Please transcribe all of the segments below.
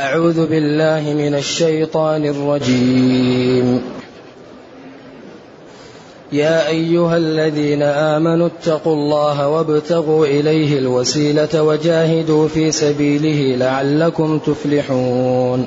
أعوذ بالله من الشيطان الرجيم. يا أيها الذين آمنوا اتقوا الله وابتغوا إليه الوسيلة وجاهدوا في سبيله لعلكم تفلحون.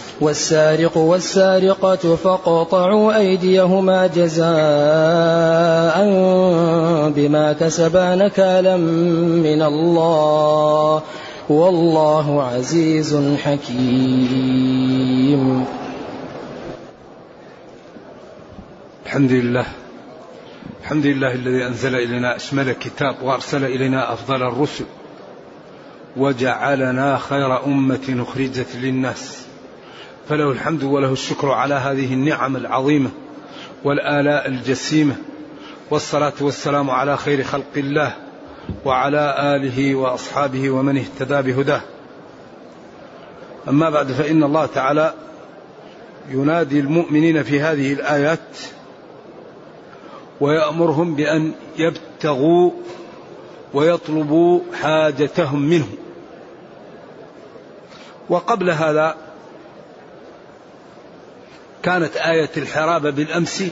والسارق والسارقة فاقطعوا أيديهما جزاء بما كسبا نكالا من الله. والله عزيز حكيم. الحمد لله. الحمد لله الذي أنزل إلينا أشمل كتاب وأرسل إلينا أفضل الرسل. وجعلنا خير أمة أخرجت للناس. فله الحمد وله الشكر على هذه النعم العظيمة والآلاء الجسيمة والصلاة والسلام على خير خلق الله وعلى آله وأصحابه ومن اهتدى بهداه. أما بعد فإن الله تعالى ينادي المؤمنين في هذه الآيات ويأمرهم بأن يبتغوا ويطلبوا حاجتهم منه. وقبل هذا كانت آية الحرابة بالأمس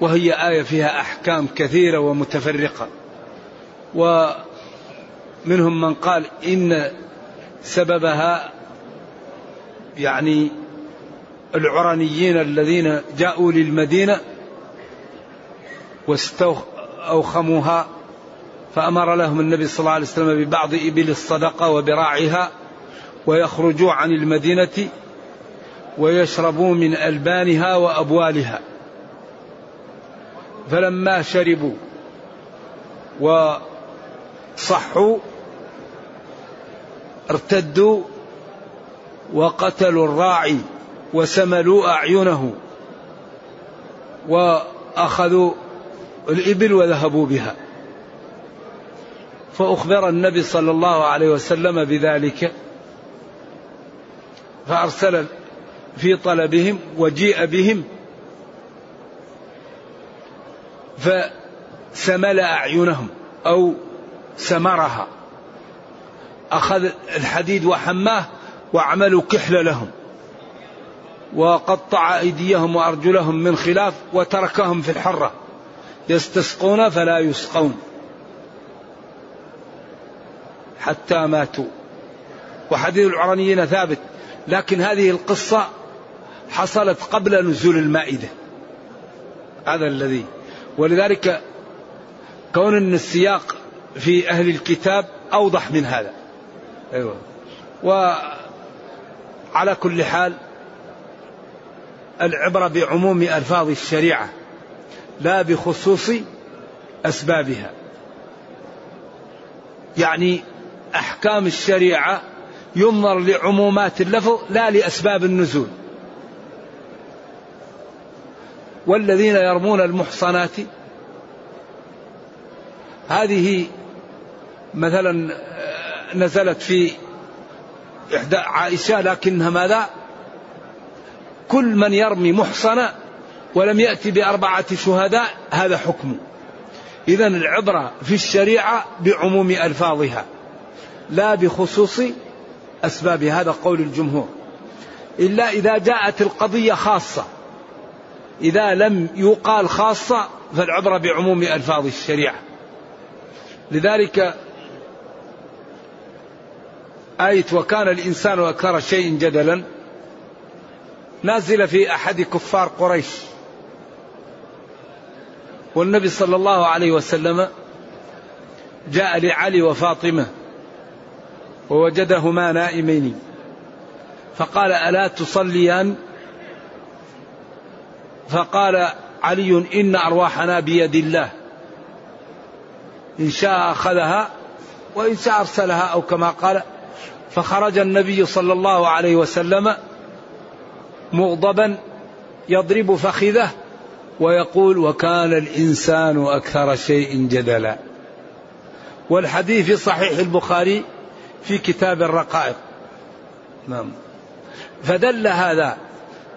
وهي آية فيها أحكام كثيرة ومتفرقة. ومنهم من قال إن سببها يعني العرنيين الذين جاءوا للمدينة واستوخموها فأمر لهم النبي صلى الله عليه وسلم ببعض إبل الصدقة وبراعها ويخرجوا عن المدينة ويشربوا من ألبانها وأبوالها. فلما شربوا وصحوا ارتدوا وقتلوا الراعي وسملوا أعينه وأخذوا الإبل وذهبوا بها. فأخبر النبي صلى الله عليه وسلم بذلك فأرسل في طلبهم وجيء بهم. فسمل أعينهم أو سمرها. أخذ الحديد وحماه وعملوا كحل لهم. وقطع أيديهم وأرجلهم من خلاف وتركهم في الحرة. يستسقون فلا يسقون. حتى ماتوا. وحديث العرانيين ثابت. لكن هذه القصة حصلت قبل نزول المائدة. هذا الذي. ولذلك كون إن السياق في أهل الكتاب أوضح من هذا. أيوه. وعلى كل حال العبرة بعموم ألفاظ الشريعة لا بخصوص أسبابها. يعني أحكام الشريعة ينظر لعمومات اللفظ لا لأسباب النزول. والذين يرمون المحصنات. هذه مثلا نزلت في إحدى عائشة لكنها ماذا؟ كل من يرمي محصنة ولم يأتي بأربعة شهداء هذا حكمه إذا العبرة في الشريعة بعموم ألفاظها لا بخصوص أسباب هذا قول الجمهور. إلا إذا جاءت القضية خاصة. إذا لم يقال خاصة فالعبرة بعموم ألفاظ الشريعة. لذلك آية وكان الإنسان أكثر شيء جدلا نازلة في أحد كفار قريش. والنبي صلى الله عليه وسلم جاء لعلي وفاطمة ووجدهما نائمين. فقال ألا تصليان؟ فقال علي إن أرواحنا بيد الله. إن شاء أخذها وإن شاء أرسلها أو كما قال. فخرج النبي صلى الله عليه وسلم مغضبا يضرب فخذه ويقول وكان الإنسان أكثر شيء جدلا. والحديث في صحيح البخاري في كتاب الرقائق. نعم. فدل هذا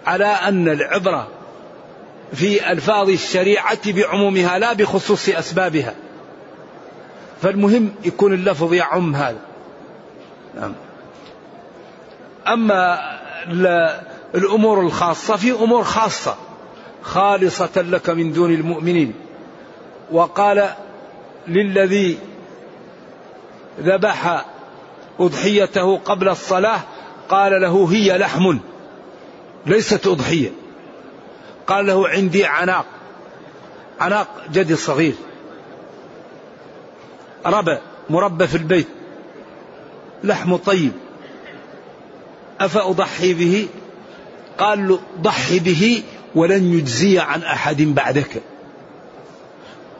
على أن العبرة في ألفاظ الشريعة بعمومها لا بخصوص أسبابها. فالمهم يكون اللفظ يعم هذا. نعم. أما الأمور الخاصة في أمور خاصة خالصة لك من دون المؤمنين. وقال للذي ذبح أضحيته قبل الصلاة قال له هي لحم ليست أضحية. قال له عندي عناق عناق جدي صغير ربى مربى في البيت. لحم طيب. أفأضحي به؟ قال له ضحي به ولن يجزي عن أحد بعدك.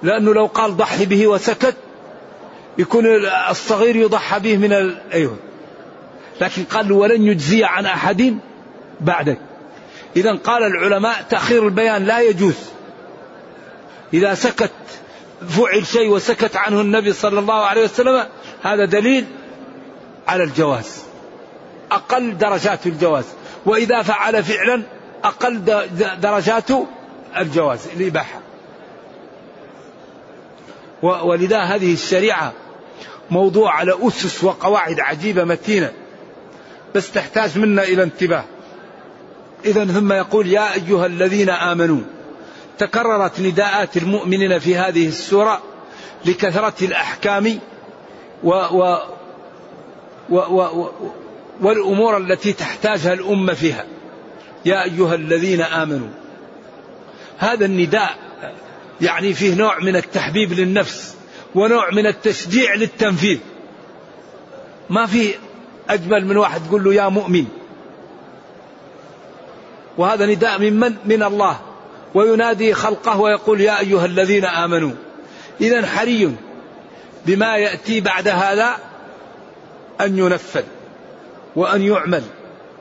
لأنه لو قال ضحي به وسكت يكون الصغير يضحى به من. أيوه. لكن قال ولن يجزي عن أحد بعدك. إذا قال العلماء تأخير البيان لا يجوز. إذا سكت فعل شيء وسكت عنه النبي صلى الله عليه وسلم هذا دليل على الجواز. أقل درجات الجواز. وإذا فعل فعلا أقل درجات الجواز الإباحة ولذا هذه الشريعة موضوع على أسس وقواعد عجيبة متينة بس تحتاج منا إلى انتباه. إذا ثم يقول يا أيها الذين آمنوا تكررت نداءات المؤمنين في هذه السورة لكثرة الأحكام و و و و والأمور التي تحتاجها الأمة فيها. يا أيها الذين آمنوا. هذا النداء يعني فيه نوع من التحبيب للنفس ونوع من التشجيع للتنفيذ. ما في أجمل من واحد تقول له يا مؤمن. وهذا نداء من من؟ من الله. وينادي خلقه ويقول يا أيها الذين آمنوا إذا حري بما يأتي بعد هذا أن ينفذ وأن يعمل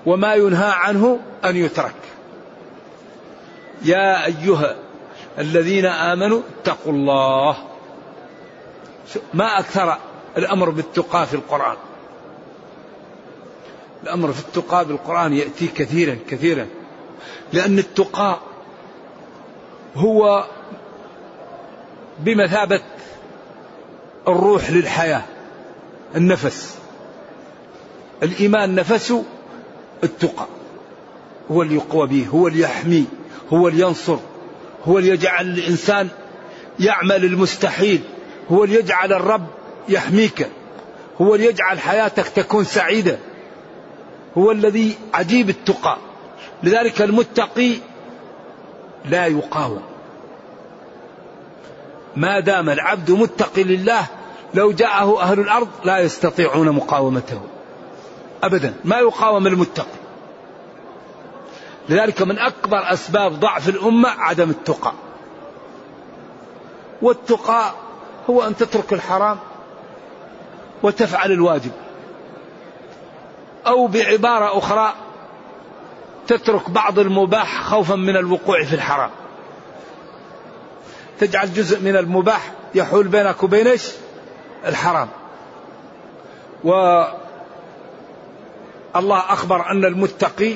وما ينهى عنه أن يترك. يا أيها الذين آمنوا اتقوا الله. ما أكثر الأمر بالتقى في القرآن. الأمر في التقى بالقرآن يأتي كثيرا كثيرا. لأن التقى هو بمثابة الروح للحياة النفس. الإيمان نفسه التقى. هو اللي يقوى به هو اللي يحمي هو اللي ينصر هو اللي يجعل الإنسان يعمل المستحيل هو اللي يجعل الرب يحميك هو اللي يجعل حياتك تكون سعيدة. هو الذي عجيب التقى. لذلك المتقي لا يقاوم. ما دام العبد متقي لله لو جاءه أهل الأرض لا يستطيعون مقاومته. أبدا ما يقاوم المتقي. لذلك من أكبر أسباب ضعف الأمة عدم التقى. والتقى هو أن تترك الحرام وتفعل الواجب. أو بعبارة أخرى تترك بعض المباح خوفا من الوقوع في الحرام تجعل جزء من المباح يحول بينك وبين؟ الحرام. و الله أخبر أن المتقي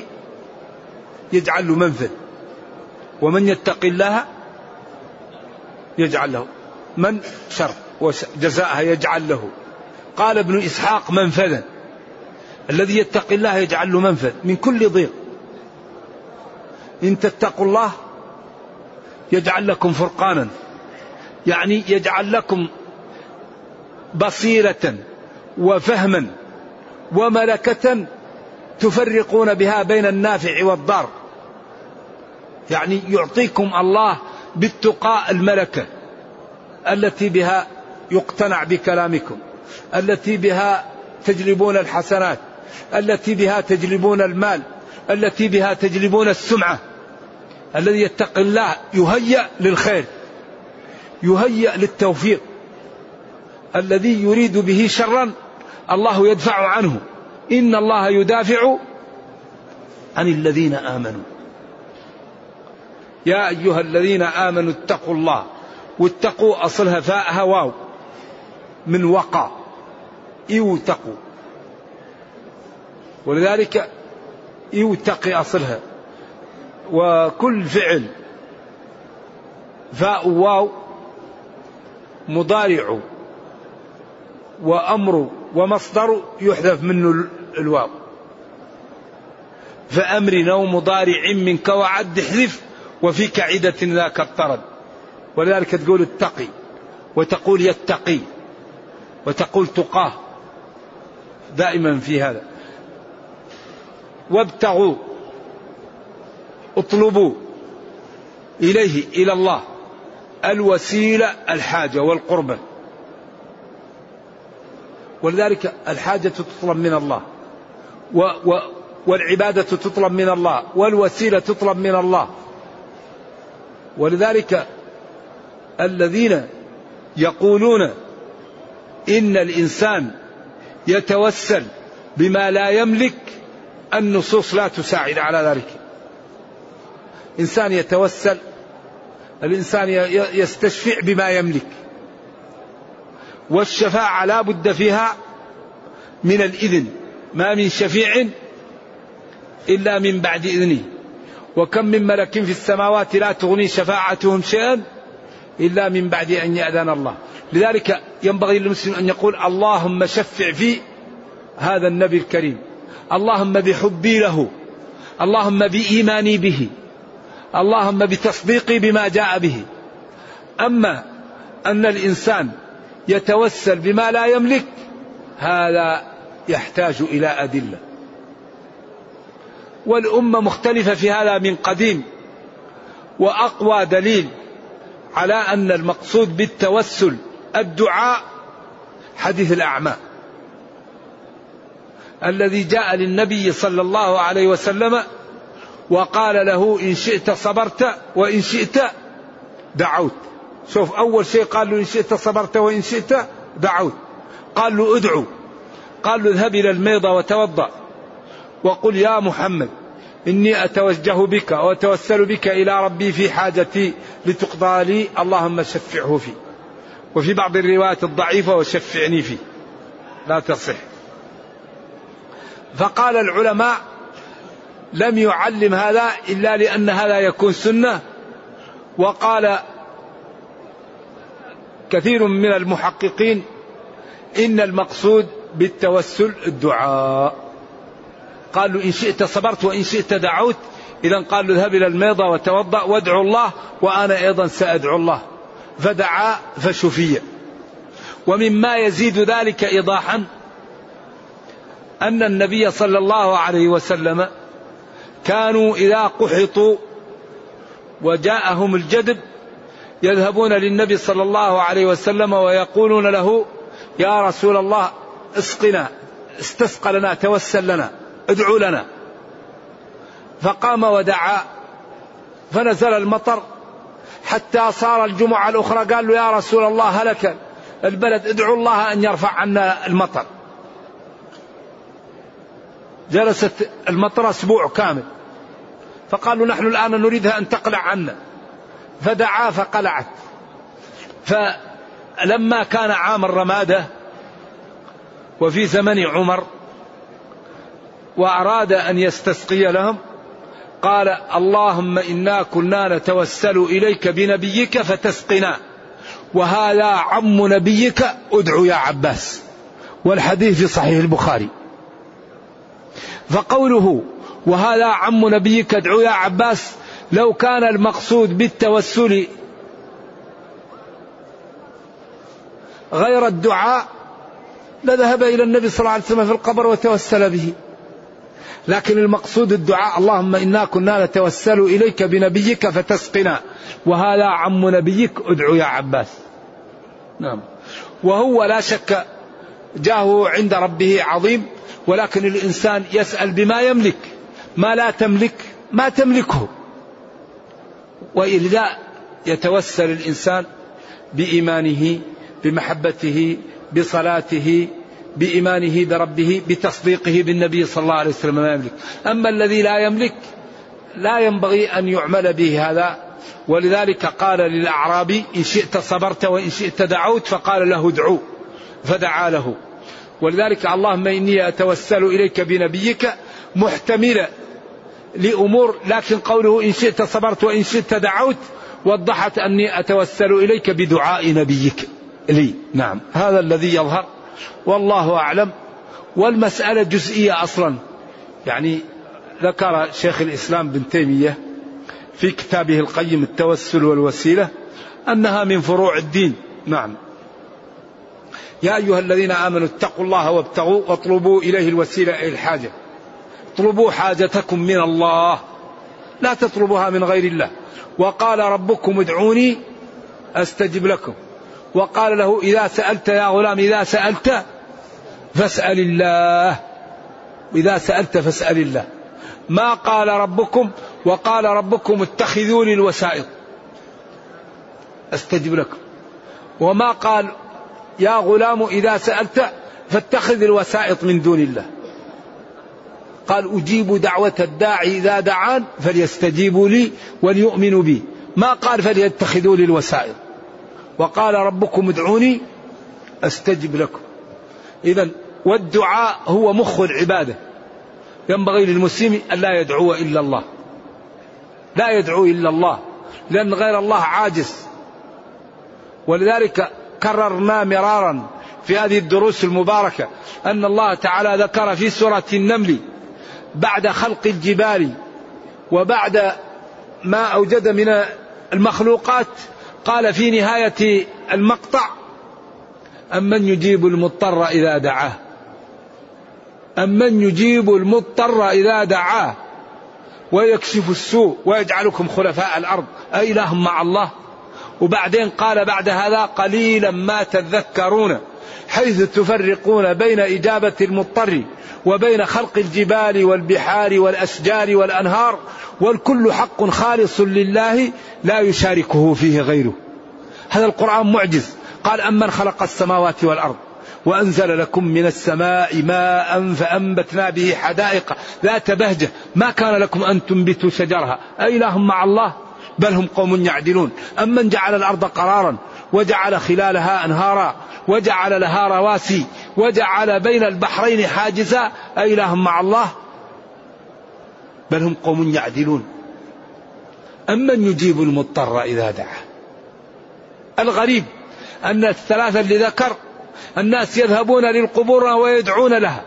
يجعل له منفذ ومن يتقي الله يجعل له. من شر وجزاءها يجعل له. قال ابن إسحاق منفذا. الذي يتقي الله يجعل له منفذ من كل ضيق. إن تتقوا الله يجعل لكم فرقانا. يعني يجعل لكم بصيرة وفهما وملكة تفرقون بها بين النافع والضار. يعني يعطيكم الله بالتقاء الملكة التي بها يقتنع بكلامكم التي بها تجلبون الحسنات التي بها تجلبون المال التي بها تجلبون السمعة. الذي يتقي الله يهيأ للخير يهيأ للتوفيق. الذي يريد به شرا الله يدفع عنه. إن الله يدافع عن الذين آمنوا. يا أيها الذين آمنوا اتقوا الله واتقوا أصلها فاءها واو. من وقى يوتقوا ولذلك يوتقي أصلها. وكل فعل فاء واو مضارع وأمر ومصدر يحذف منه الواو. فأمر أو مضارع منك وعد احذف وفي كعدة ذاك الطرد. ولذلك تقول اتقي وتقول يتقي وتقول تقاه. دائما في هذا. وابتغوا اطلبوا إليه إلى الله الوسيلة الحاجة والقربة. ولذلك الحاجة تطلب من الله و و والعبادة تطلب من الله والوسيلة تطلب من الله. ولذلك الذين يقولون إن الإنسان يتوسل بما لا يملك النصوص لا تساعد على ذلك. إنسان يتوسل الإنسان يستشفع بما يملك. والشفاعة لا بد فيها من الإذن ما من شفيع إلا من بعد إذنه. وكم من ملك في السماوات لا تغني شفاعتهم شيئا إلا من بعد أن يأذن الله. لذلك ينبغي للمسلم أن يقول اللهم شفع في هذا النبي الكريم. اللهم بحبي له. اللهم بإيماني به. اللهم بتصديقي بما جاء به. أما أن الإنسان يتوسل بما لا يملك هذا يحتاج إلى أدلة. والأمة مختلفة في هذا من قديم وأقوى دليل على أن المقصود بالتوسل الدعاء حديث الأعمى. الذي جاء للنبي صلى الله عليه وسلم وقال له إن شئت صبرت وإن شئت دعوت. شوف أول شيء قال له إن شئت صبرت وإن شئت دعوت. قال له ادعو. قال له اذهب إلى الميضة وتوضأ. وقل يا محمد إني أتوجه بك وأتوسل بك إلى ربي في حاجتي لتقضى لي. اللهم شفعه فيه وفي بعض الروايات الضعيفة وشفعني فيه لا تصح. فقال العلماء لم يعلم هذا إلا لأن هذا يكون سنة وقال كثير من المحققين إن المقصود بالتوسل الدعاء. قالوا إن شئت صبرت وإن شئت دعوت إذا قال له اذهب إلى الميضة وتوضأ وادعو الله وأنا أيضا سأدعو الله. فدعا فشفي. ومما يزيد ذلك إيضاحا أن النبي صلى الله عليه وسلم كانوا إذا قحطوا وجاءهم الجدب يذهبون للنبي صلى الله عليه وسلم ويقولون له يا رسول الله اسقنا استسقى لنا توسل لنا ادعو لنا. فقام ودعا فنزل المطر حتى صار الجمعة الأخرى قال له يا رسول الله هلك البلد ادعو الله أن يرفع عنا المطر. جلست المطر أسبوع كامل. فقالوا نحن الآن نريدها أن تقلع عنا. فدعا فقلعت. فلما كان عام الرمادة وفي زمن عمر وأراد أن يستسقي لهم قال اللهم إنا كنا نتوسل إليك بنبيك فتسقنا. وهذا عم نبيك ادعو يا عباس. والحديث في صحيح البخاري. فقوله وهذا عم نبيك ادعو يا عباس لو كان المقصود بالتوسل غير الدعاء لذهب إلى النبي صلى الله عليه وسلم في القبر وتوسل به. لكن المقصود الدعاء اللهم إنا كنا نتوسل إليك بنبيك فتسقنا وهذا عم نبيك ادعو يا عباس. نعم. وهو لا شك جاهه عند ربه عظيم ولكن الإنسان يسأل بما يملك ما لا تملك ما تملكه. وإذا يتوسل الإنسان بإيمانه بمحبته بصلاته بإيمانه بربه بتصديقه بالنبي صلى الله عليه وسلم ما يملك. أما الذي لا يملك لا ينبغي أن يعمل به هذا. ولذلك قال للأعرابي إن شئت صبرت وإن شئت دعوت فقال له ادعو. فدعا له. ولذلك اللهم إني أتوسل إليك بنبيك محتملة لأمور لكن قوله إن شئت صبرت وإن شئت دعوت وضحت أني أتوسل إليك بدعاء نبيك. لي. نعم. هذا الذي يظهر. والله أعلم. والمسألة جزئية أصلا. يعني ذكر شيخ الإسلام بن تيمية في كتابه القيم التوسل والوسيلة أنها من فروع الدين. نعم. يا أيها الذين آمنوا اتقوا الله وابتغوا واطلبوا إليه الوسيلة الحاجة. اطلبوا حاجتكم من الله. لا تطلبوها من غير الله. وقال ربكم ادعوني أستجب لكم. وقال له إذا سألت يا غلام إذا سألت فاسأل الله. إذا سألت فاسأل الله. ما قال ربكم؟ وقال ربكم اتخذوا لي الوسائط. أستجب لكم. وما قال يا غلام إذا سألت فاتخذ الوسائط من دون الله. قال أجيب دعوة الداعي إذا دعان فليستجيبوا لي وليؤمنوا بي. ما قال فليتخذوا لي الوسائل وقال ربكم ادعوني أستجب لكم. إذا والدعاء هو مخ العبادة. ينبغي للمسلم أن لا يدعو إلا الله. لا يدعو إلا الله. لأن غير الله عاجز. ولذلك كررنا مرارا في هذه الدروس المباركة أن الله تعالى ذكر في سورة النمل بعد خلق الجبال وبعد ما أوجد من المخلوقات قال في نهاية المقطع أمن يجيب المضطر إذا دعاه؟ أمن يجيب المضطر إذا دعاه؟ ويكشف السوء ويجعلكم خلفاء الأرض أإله مع الله؟ وبعدين قال بعد هذا قليلا ما تذكرون حيث تفرقون بين إجابة المضطر وبين خلق الجبال والبحار والأشجار والأنهار والكل حق خالص لله لا يشاركه فيه غيره. هذا القرآن معجز. قال أمن خلق السماوات والأرض وأنزل لكم من السماء ماء فأنبتنا به حدائق ذات بهجة ما كان لكم أن تنبتوا شجرها أإله مع الله؟ بل هم قوم يعدلون. أمن جعل الأرض قرارا وجعل خلالها أنهارا وجعل لها رواسي وجعل بين البحرين حاجزا؟ أإله مع الله؟ بل هم قوم يعدلون. أمن يجيب المضطر إذا دعا؟ الغريب أن الثلاثة اللي ذكر الناس يذهبون للقبور ويدعون لها.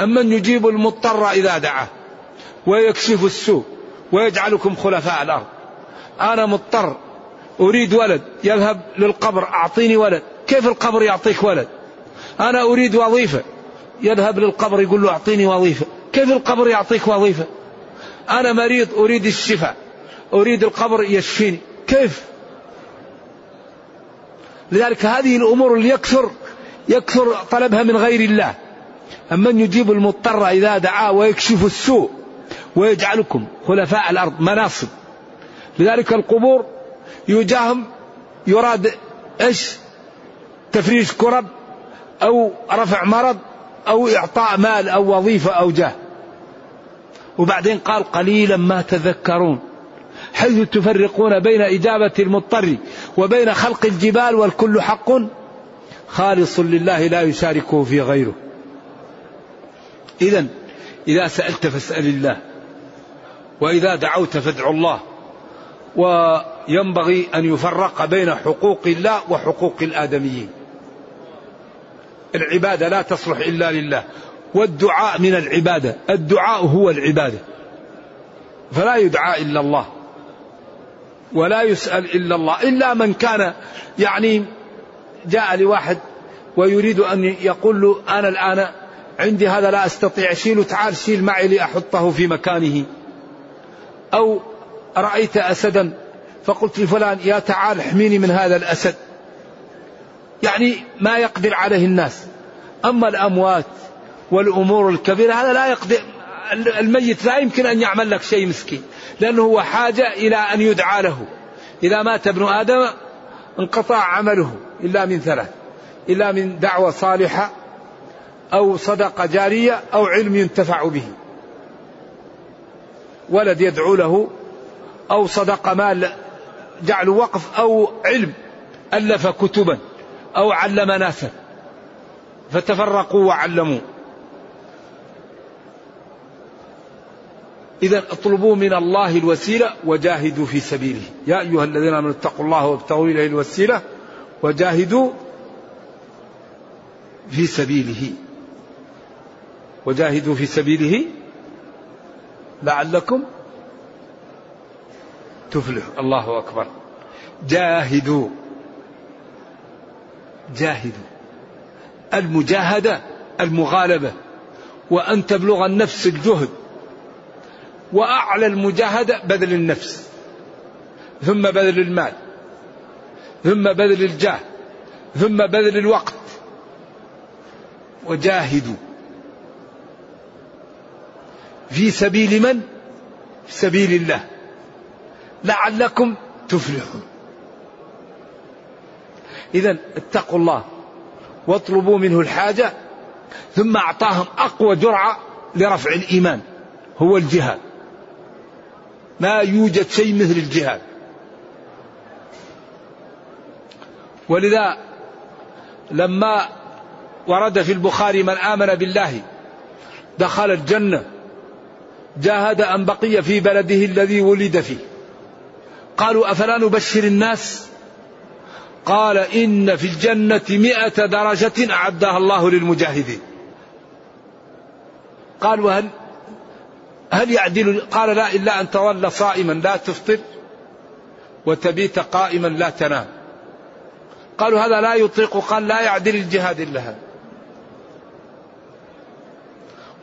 أمن يجيب المضطر إذا دعا؟ ويكشف السوء ويجعلكم خلفاء الأرض. أنا مضطر. أريد ولد. يذهب للقبر. أعطيني ولد. كيف القبر يعطيك ولد؟ أنا أريد وظيفة. يذهب للقبر يقول له أعطيني وظيفة. كيف القبر يعطيك وظيفة؟ أنا مريض. أريد الشفاء. أريد القبر يشفيني. كيف؟ لذلك هذه الأمور اللي يكثر يكثر طلبها من غير الله. أمن يجيب المضطر إذا دعاه ويكشف السوء. ويجعلكم خلفاء الأرض. مناصب. لذلك القبور يجاهم يراد إيش؟ تفريج كرب أو رفع مرض أو إعطاء مال أو وظيفة أو جاه. وبعدين قال قليلا ما تذكرون حيث تفرقون بين إجابة المضطر وبين خلق الجبال والكل حق. خالص لله لا يشاركه في غيره. إذا إذا سألت فاسأل الله وإذا دعوت فادعوا الله. وينبغي أن يفرق بين حقوق الله وحقوق الآدميين. العبادة لا تصلح إلا لله والدعاء من العبادة الدعاء هو العبادة. فلا يدعى إلا الله ولا يسأل إلا الله إلا من كان يعني جاء لواحد ويريد أن يقول له أنا الآن عندي هذا لا أستطيع أشيله تعال شيل معي لأحطه في مكانه. أو رأيت أسدا؟ فقلت لفلان يا تعال احميني من هذا الأسد. يعني ما يقدر عليه الناس. أما الأموات والأمور الكبيرة هذا لا يقدر الميت لا يمكن أن يعمل لك شيء مسكين لأنه هو حاجة إلى أن يدعى له. إذا مات ابن آدم انقطع عمله إلا من ثلاث إلا من دعوة صالحة أو صدقة جارية أو علم ينتفع به. ولد يدعو له أو صدق مال جعل وقف أو علم ألف كتبا أو علم ناسا. فتفرقوا وعلموا. إذا اطلبوا من الله الوسيلة وجاهدوا في سبيله. يا أيها الذين آمنوا اتقوا الله وابتغوا إليه الوسيلة وجاهدوا في سبيله. وجاهدوا في سبيله لعلكم تفلح. الله أكبر. جاهدوا. جاهدوا. المجاهدة المغالبة. وأن تبلغ النفس الجهد. وأعلى المجاهدة بذل النفس. ثم بذل المال. ثم بذل الجاه. ثم بذل الوقت. وجاهدوا. في سبيل من؟ في سبيل الله. لعلكم تفلحون. اذا اتقوا الله واطلبوا منه الحاجة ثم أعطاهم أقوى جرعة لرفع الإيمان. هو الجهاد. ما يوجد شيء مثل الجهاد. ولذا لما ورد في البخاري من آمن بالله دخل الجنة جاهد أن بقي في بلده الذي ولد فيه. قالوا أفلا نبشر الناس؟ قال إن في الجنة مئة درجة أعدها الله للمجاهدين. قالوا هل هل يعدل قال لا إلا أن تظل صائما لا تفطر وتبيت قائما لا تنام. قالوا هذا لا يطيق قال لا يعدل الجهاد إلا هذا.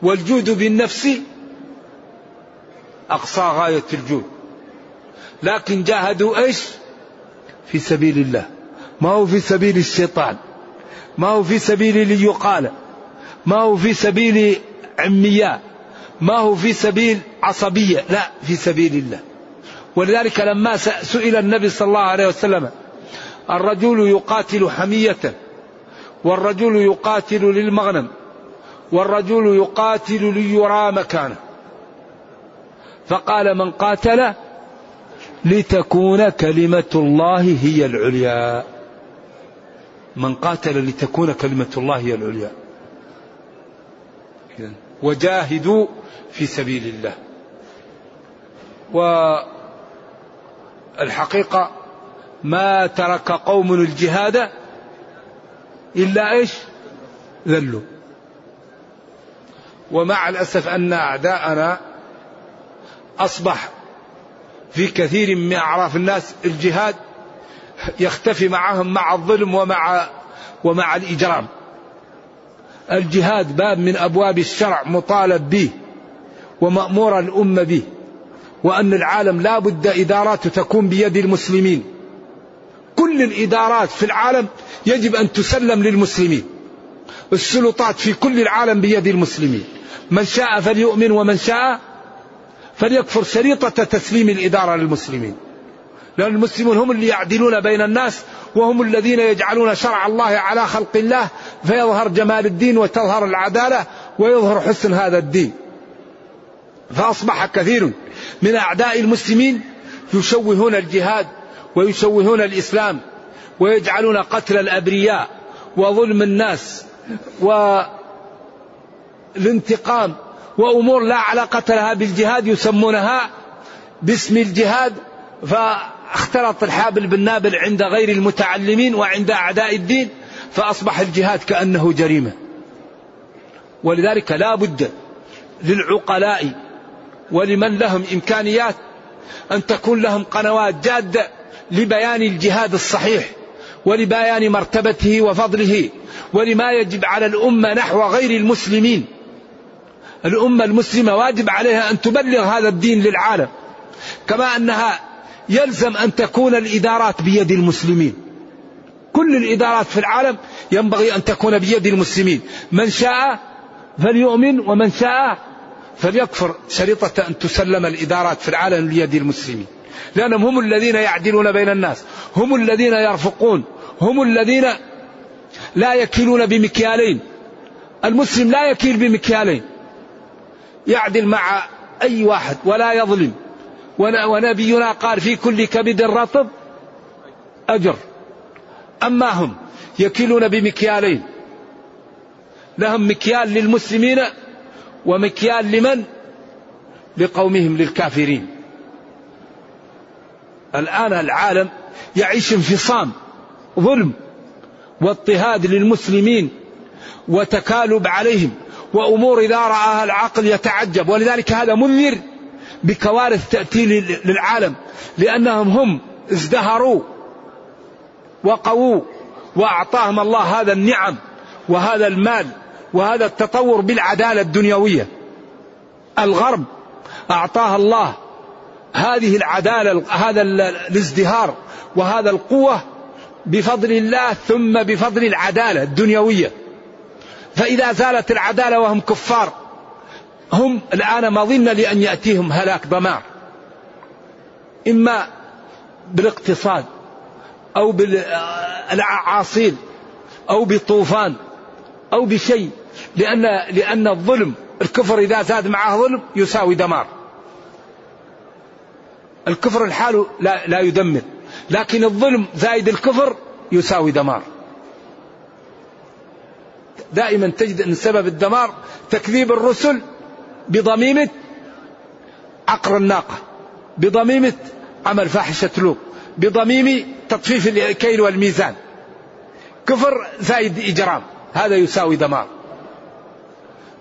والجود بالنفس أقصى غاية الجود. لكن جاهدوا إيش؟ في سبيل الله. ما هو في سبيل الشيطان. ما هو في سبيل ليقال. ما هو في سبيل عمياء. ما هو في سبيل عصبية. لا في سبيل الله. ولذلك لما سئل النبي صلى الله عليه وسلم الرجل يقاتل حمية والرجل يقاتل للمغنم والرجل يقاتل ليرى مكانه. فقال من قاتل لتكون كلمة الله هي العليا. من قاتل لتكون كلمة الله هي العليا. وجاهدوا في سبيل الله. والحقيقة ما ترك قوم الجهاد إلا إيش؟ ذلوا. ومع الأسف أن أعداءنا أصبح في كثير من أعراف الناس الجهاد يختفي معهم مع الظلم ومع ومع الإجرام. الجهاد باب من أبواب الشرع مطالب به ومأمور الأمة به وأن العالم لا بد إدارات تكون بيد المسلمين. كل الإدارات في العالم يجب أن تسلم للمسلمين. السلطات في كل العالم بيد المسلمين. من شاء فليؤمن ومن شاء فليكفر شريطة تسليم الإدارة للمسلمين. لأن المسلمون هم اللي يعدلون بين الناس وهم الذين يجعلون شرع الله على خلق الله فيظهر جمال الدين وتظهر العدالة ويظهر حسن هذا الدين. فأصبح كثير من أعداء المسلمين يشوهون الجهاد ويشوهون الإسلام ويجعلون قتل الأبرياء وظلم الناس والانتقام وأمور لا علاقة لها بالجهاد يسمونها باسم الجهاد فاختلط الحابل بالنابل عند غير المتعلمين وعند أعداء الدين فأصبح الجهاد كأنه جريمة. ولذلك لا بد للعقلاء ولمن لهم إمكانيات أن تكون لهم قنوات جادة لبيان الجهاد الصحيح ولبيان مرتبته وفضله ولما يجب على الأمة نحو غير المسلمين. الأمة المسلمة واجب عليها أن تبلغ هذا الدين للعالم. كما أنها يلزم أن تكون الإدارات بيد المسلمين. كل الإدارات في العالم ينبغي أن تكون بيد المسلمين. من شاء فليؤمن ومن شاء فليكفر. شريطة أن تسلم الإدارات في العالم ليد المسلمين. لأنهم هم الذين يعدلون بين الناس. هم الذين يرفقون. هم الذين لا يكيلون بمكيالين. المسلم لا يكيل بمكيالين. يعدل مع أي واحد ولا يظلم. ونبينا قال في كل كبد رطب أجر. أما هم يكيلون بمكيالين. لهم مكيال للمسلمين ومكيال لمن؟ لقومهم للكافرين. الآن العالم يعيش انفصام ظلم واضطهاد للمسلمين وتكالب عليهم. وأمور إذا رآها العقل يتعجب. ولذلك هذا منذر بكوارث تأتي للعالم. لأنهم هم ازدهروا وقووا وأعطاهم الله هذا النعم وهذا المال وهذا التطور بالعدالة الدنيوية. الغرب أعطاها الله هذه العدالة هذا الازدهار وهذا القوة بفضل الله ثم بفضل العدالة الدنيوية. فإذا زالت العدالة وهم كفار هم الآن مظن لأن يأتيهم هلاك دمار إما بالاقتصاد أو بالأعاصير أو بطوفان أو بشيء لأن لأن الظلم الكفر إذا زاد معه ظلم يساوي دمار. الكفر الحال لا, لا يدمر لكن الظلم زائد الكفر يساوي دمار. دائما تجد أن سبب الدمار تكذيب الرسل بضميمة عقر الناقة بضميمة عمل فاحشة لوط بضميم تطفيف الكيل والميزان. كفر زائد إجرام هذا يساوي دمار.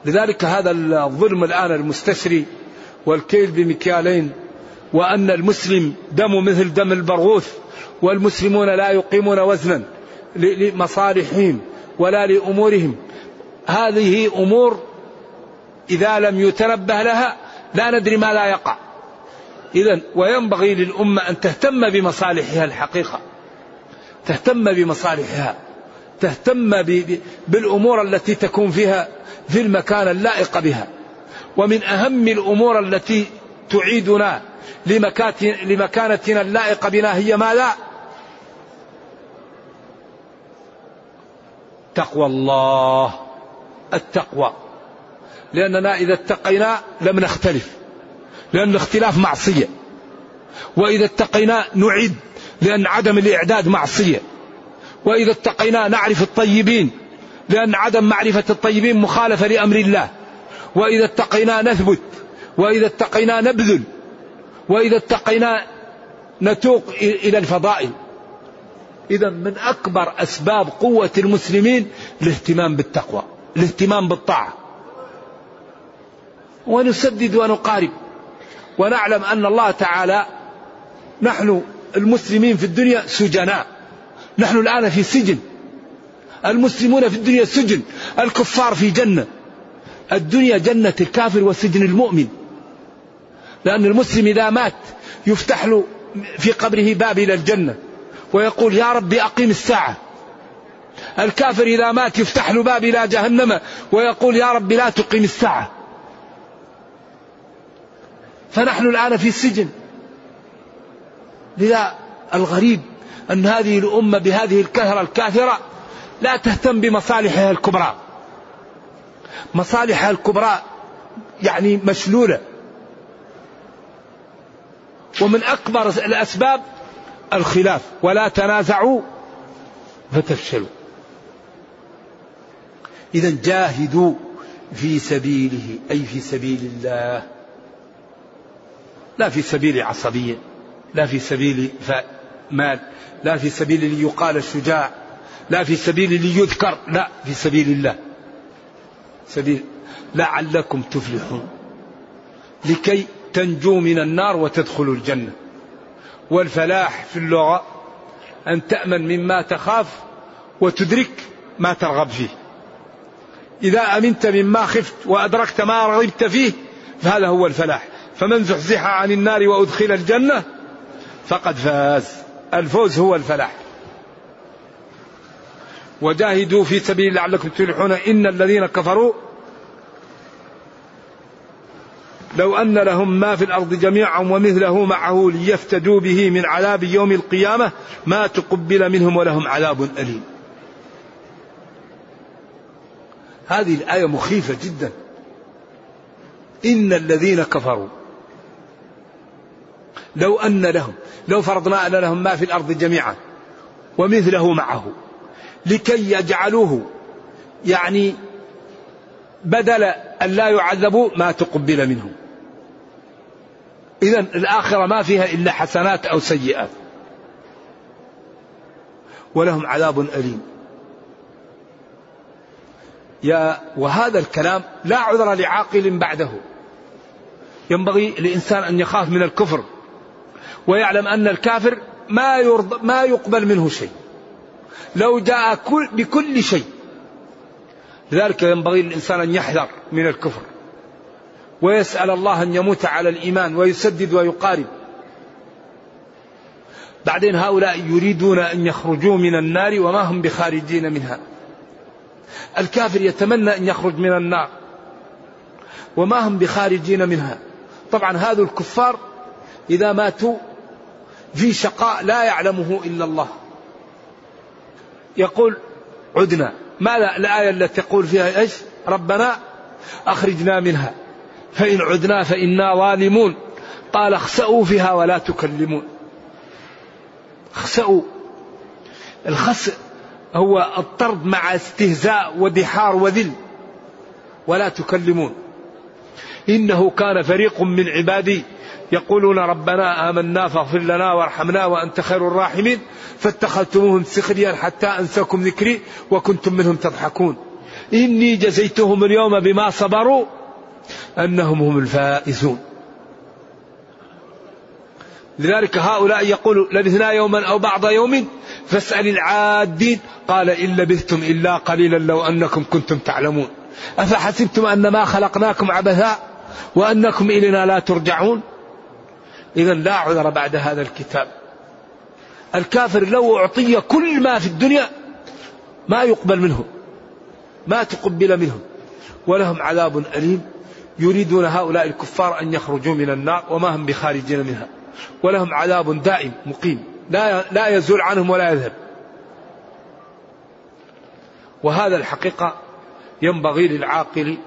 لذلك هذا الظلم الآن المستشري والكيل بمكيالين وأن المسلم دم مثل دم البرغوث والمسلمون لا يقيمون وزنا لمصالحهم. ولا لأمورهم. هذه أمور إذا لم يتنبه لها لا ندري ما لا يقع. إذا وينبغي للأمة أن تهتم بمصالحها الحقيقة. تهتم بمصالحها. تهتم بالأمور التي تكون فيها في المكان اللائق بها. ومن أهم الأمور التي تعيدنا لمكانتنا اللائقة بنا هي ماذا؟ تقوى الله. التقوى. لأننا إذا اتقينا لم نختلف. لأن الاختلاف معصية. وإذا اتقينا نعد لأن عدم الإعداد معصية. وإذا اتقينا نعرف الطيبين لأن عدم معرفة الطيبين مخالفة لأمر الله. وإذا اتقينا نثبت. وإذا اتقينا نبذل. وإذا اتقينا نتوق إلى الفضائل. إذا من أكبر أسباب قوة المسلمين الاهتمام بالتقوى الاهتمام بالطاعة. ونسدد ونقارب. ونعلم أن الله تعالى نحن المسلمين في الدنيا سجناء. نحن الآن في سجن. المسلمون في الدنيا سجن. الكفار في جنة. الدنيا جنة الكافر وسجن المؤمن. لأن المسلم إذا مات يفتح له في قبره باب إلى الجنة. ويقول يا رب أقيم الساعة. الكافر إذا مات يفتح له باب إلى جهنم ويقول يا رب لا تقيم الساعة. فنحن الآن في السجن لذا الغريب أن هذه الأمة بهذه الكثرة الكافرة لا تهتم بمصالحها الكبرى. مصالحها الكبرى يعني مشلولة. ومن أكبر الأسباب الخلاف. ولا تنازعوا فتفشلوا. إذا جاهدوا في سبيله أي في سبيل الله. لا في سبيل عصبية لا في سبيل مال لا في سبيل ليقال الشجاع لا في سبيل ليذكر لا في سبيل الله. سبيل لعلكم تفلحون. لكي تنجو من النار وتدخلوا الجنة. والفلاح في اللغة أن تأمن مما تخاف وتدرك ما ترغب فيه. إذا أمنت مما خفت وأدركت ما رغبت فيه فهذا هو الفلاح. فمن زحزح عن النار وأدخل الجنة فقد فاز. الفوز هو الفلاح. وجاهدوا في سبيل لعلكم تفلحون. إن الذين كفروا لو أن لهم ما في الأرض جميعا ومثله معه ليفتدوا به من عذاب يوم القيامة ما تقبل منهم ولهم عذاب أليم. هذه الآية مخيفة جدا. إن الذين كفروا لو أن لهم لو فرضنا أن لهم ما في الأرض جميعا ومثله معه لكي يجعلوه يعني بدل أن لا يعذبوا ما تقبل منهم إذا الآخرة ما فيها إلا حسنات أو سيئات. ولهم عذاب أليم. يا وهذا الكلام لا عذر لعاقل بعده. ينبغي الإنسان أن يخاف من الكفر. ويعلم أن الكافر ما يرضى ما يقبل منه شيء. لو جاء كل بكل شيء. لذلك ينبغي للإنسان أن يحذر من الكفر. ويسأل الله أن يموت على الإيمان ويسدد ويقارب. بعدين هؤلاء يريدون أن يخرجوا من النار وما هم بخارجين منها. الكافر يتمنى أن يخرج من النار وما هم بخارجين منها. طبعا هذا الكفار إذا ماتوا في شقاء لا يعلمه إلا الله. يقول عدنا. ماذا الآية التي تقول فيها إيش؟ ربنا أخرجنا منها. فإن عدنا فإنا ظالمون. قال اخسأوا فيها ولا تكلمون. اخسأوا. الخسأ هو الطرد مع استهزاء ودحار وذل. ولا تكلمون. إنه كان فريق من عبادي. يقولون ربنا آمنا فاغفر لنا وارحمنا وأنت خير الراحمين فاتخذتموهم سخريا حتى أنساكم ذكري وكنتم منهم تضحكون. إني جزيتهم اليوم بما صبروا أنهم هم الفائزون. لذلك هؤلاء يقولوا لبثنا يوما أو بعض يوم فاسأل العادين. قال إن لبثتم إلا قليلا لو أنكم كنتم تعلمون. أفحسبتم أن ما خلقناكم عبثا وأنكم إلينا لا ترجعون؟ إذا لا عذر بعد هذا الكتاب. الكافر لو أعطي كل ما في الدنيا ما يقبل منه ما تقبل منهم ولهم عذاب أليم. يريدون هؤلاء الكفار أن يخرجوا من النار وما هم بخارجين منها. ولهم عذاب دائم مقيم. لا لا يزول عنهم ولا يذهب. وهذا الحقيقة ينبغي للعاقل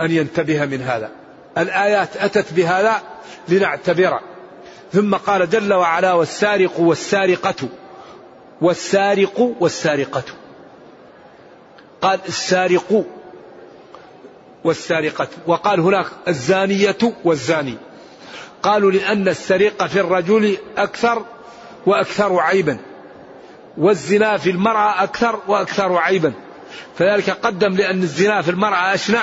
أن ينتبه من هذا. الآيات أتت بهذا لنعتبر ثم قال جل وعلا والسارق والسارقة. والسارق والسارقة. قال السارق والسارقة. وقال هناك الزانية والزاني. قالوا لأن السرقة في الرجل أكثر وأكثر عيبا. والزنا في المرأة أكثر وأكثر عيبا. فذلك قدم لأن الزنا في المرأة أشنع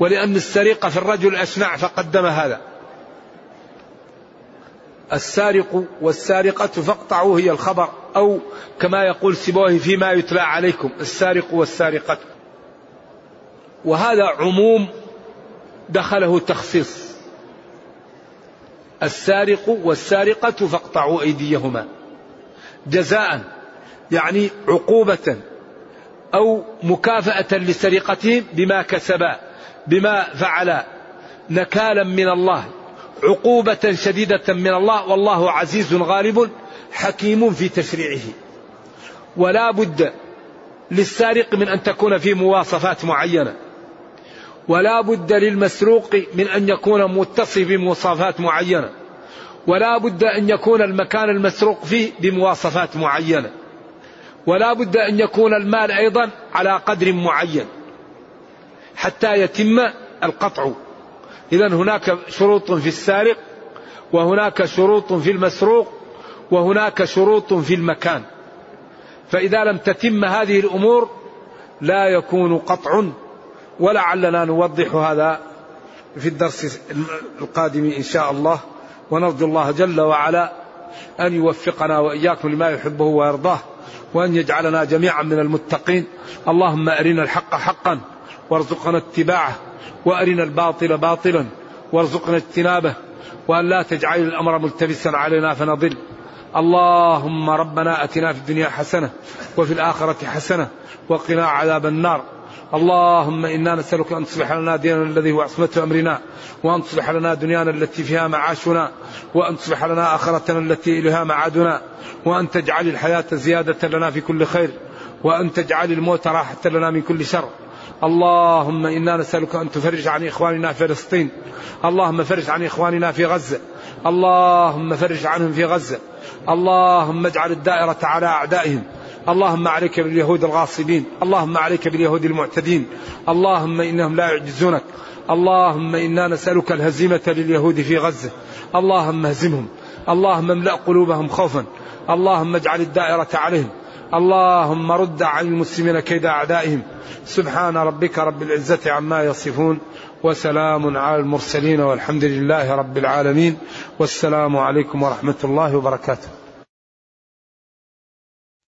ولأن السرقة في الرجل أشنع فقدم هذا. السارق والسارقة فاقطعوا هي الخبر أو كما يقول سبوه فيما يتلى عليكم السارق والسارقة. وهذا عموم دخله تخصيص. السارق والسارقة فاقطعوا أيديهما. جزاء يعني عقوبة أو مكافأة لسرقتهم بما كسبا بما فعلا نكالا من الله. عقوبة شديدة من الله والله عزيز غالب حكيم في تشريعه. ولا بد للسارق من أن تكون في مواصفات معينة. ولا بد للمسروق من أن يكون متصف بمواصفات معينة. ولا بد أن يكون المكان المسروق فيه بمواصفات معينة. ولا بد أن يكون المال أيضا على قدر معين. حتى يتم القطع. إذا هناك شروط في السارق وهناك شروط في المسروق وهناك شروط في المكان. فإذا لم تتم هذه الأمور لا يكون قطع ولعلنا نوضح هذا في الدرس القادم إن شاء الله. ونرجو الله جل وعلا أن يوفقنا وإياكم لما يحبه ويرضاه وأن يجعلنا جميعا من المتقين. اللهم أرنا الحق حقا وارزقنا اتباعه وارنا الباطل باطلا وارزقنا اجتنابه وأن لا تجعل الأمر ملتبسا علينا فنضل. اللهم ربنا أتنا في الدنيا حسنة وفي الآخرة حسنة وقنا عذاب النار. اللهم إنا نسألك أن تصلح لنا ديننا الذي هو عصمة أمرنا وأن تصلح لنا دنيانا التي فيها معاشنا وأن تصلح لنا آخرتنا التي إليها معادنا وأن تجعل الحياة زيادة لنا في كل خير وأن تجعل الموت راحة لنا من كل شر. اللهم إنا نسألك أن تفرج عن إخواننا في فلسطين. اللهم فرج عن إخواننا في غزة. اللهم فرج عنهم في غزة. اللهم اجعل الدائرة على أعدائهم. اللهم عليك باليهود الغاصبين. اللهم عليك باليهود المعتدين. اللهم إنهم لا يعجزونك. اللهم إنا نسألك الهزيمة لليهود في غزة. اللهم اهزمهم. اللهم املأ قلوبهم خوفا. اللهم اجعل الدائرة عليهم. اللهم رد عن المسلمين كيد أعدائهم. سبحان ربك رب العزة عما يصفون وسلام على المرسلين والحمد لله رب العالمين. والسلام عليكم ورحمة الله وبركاته.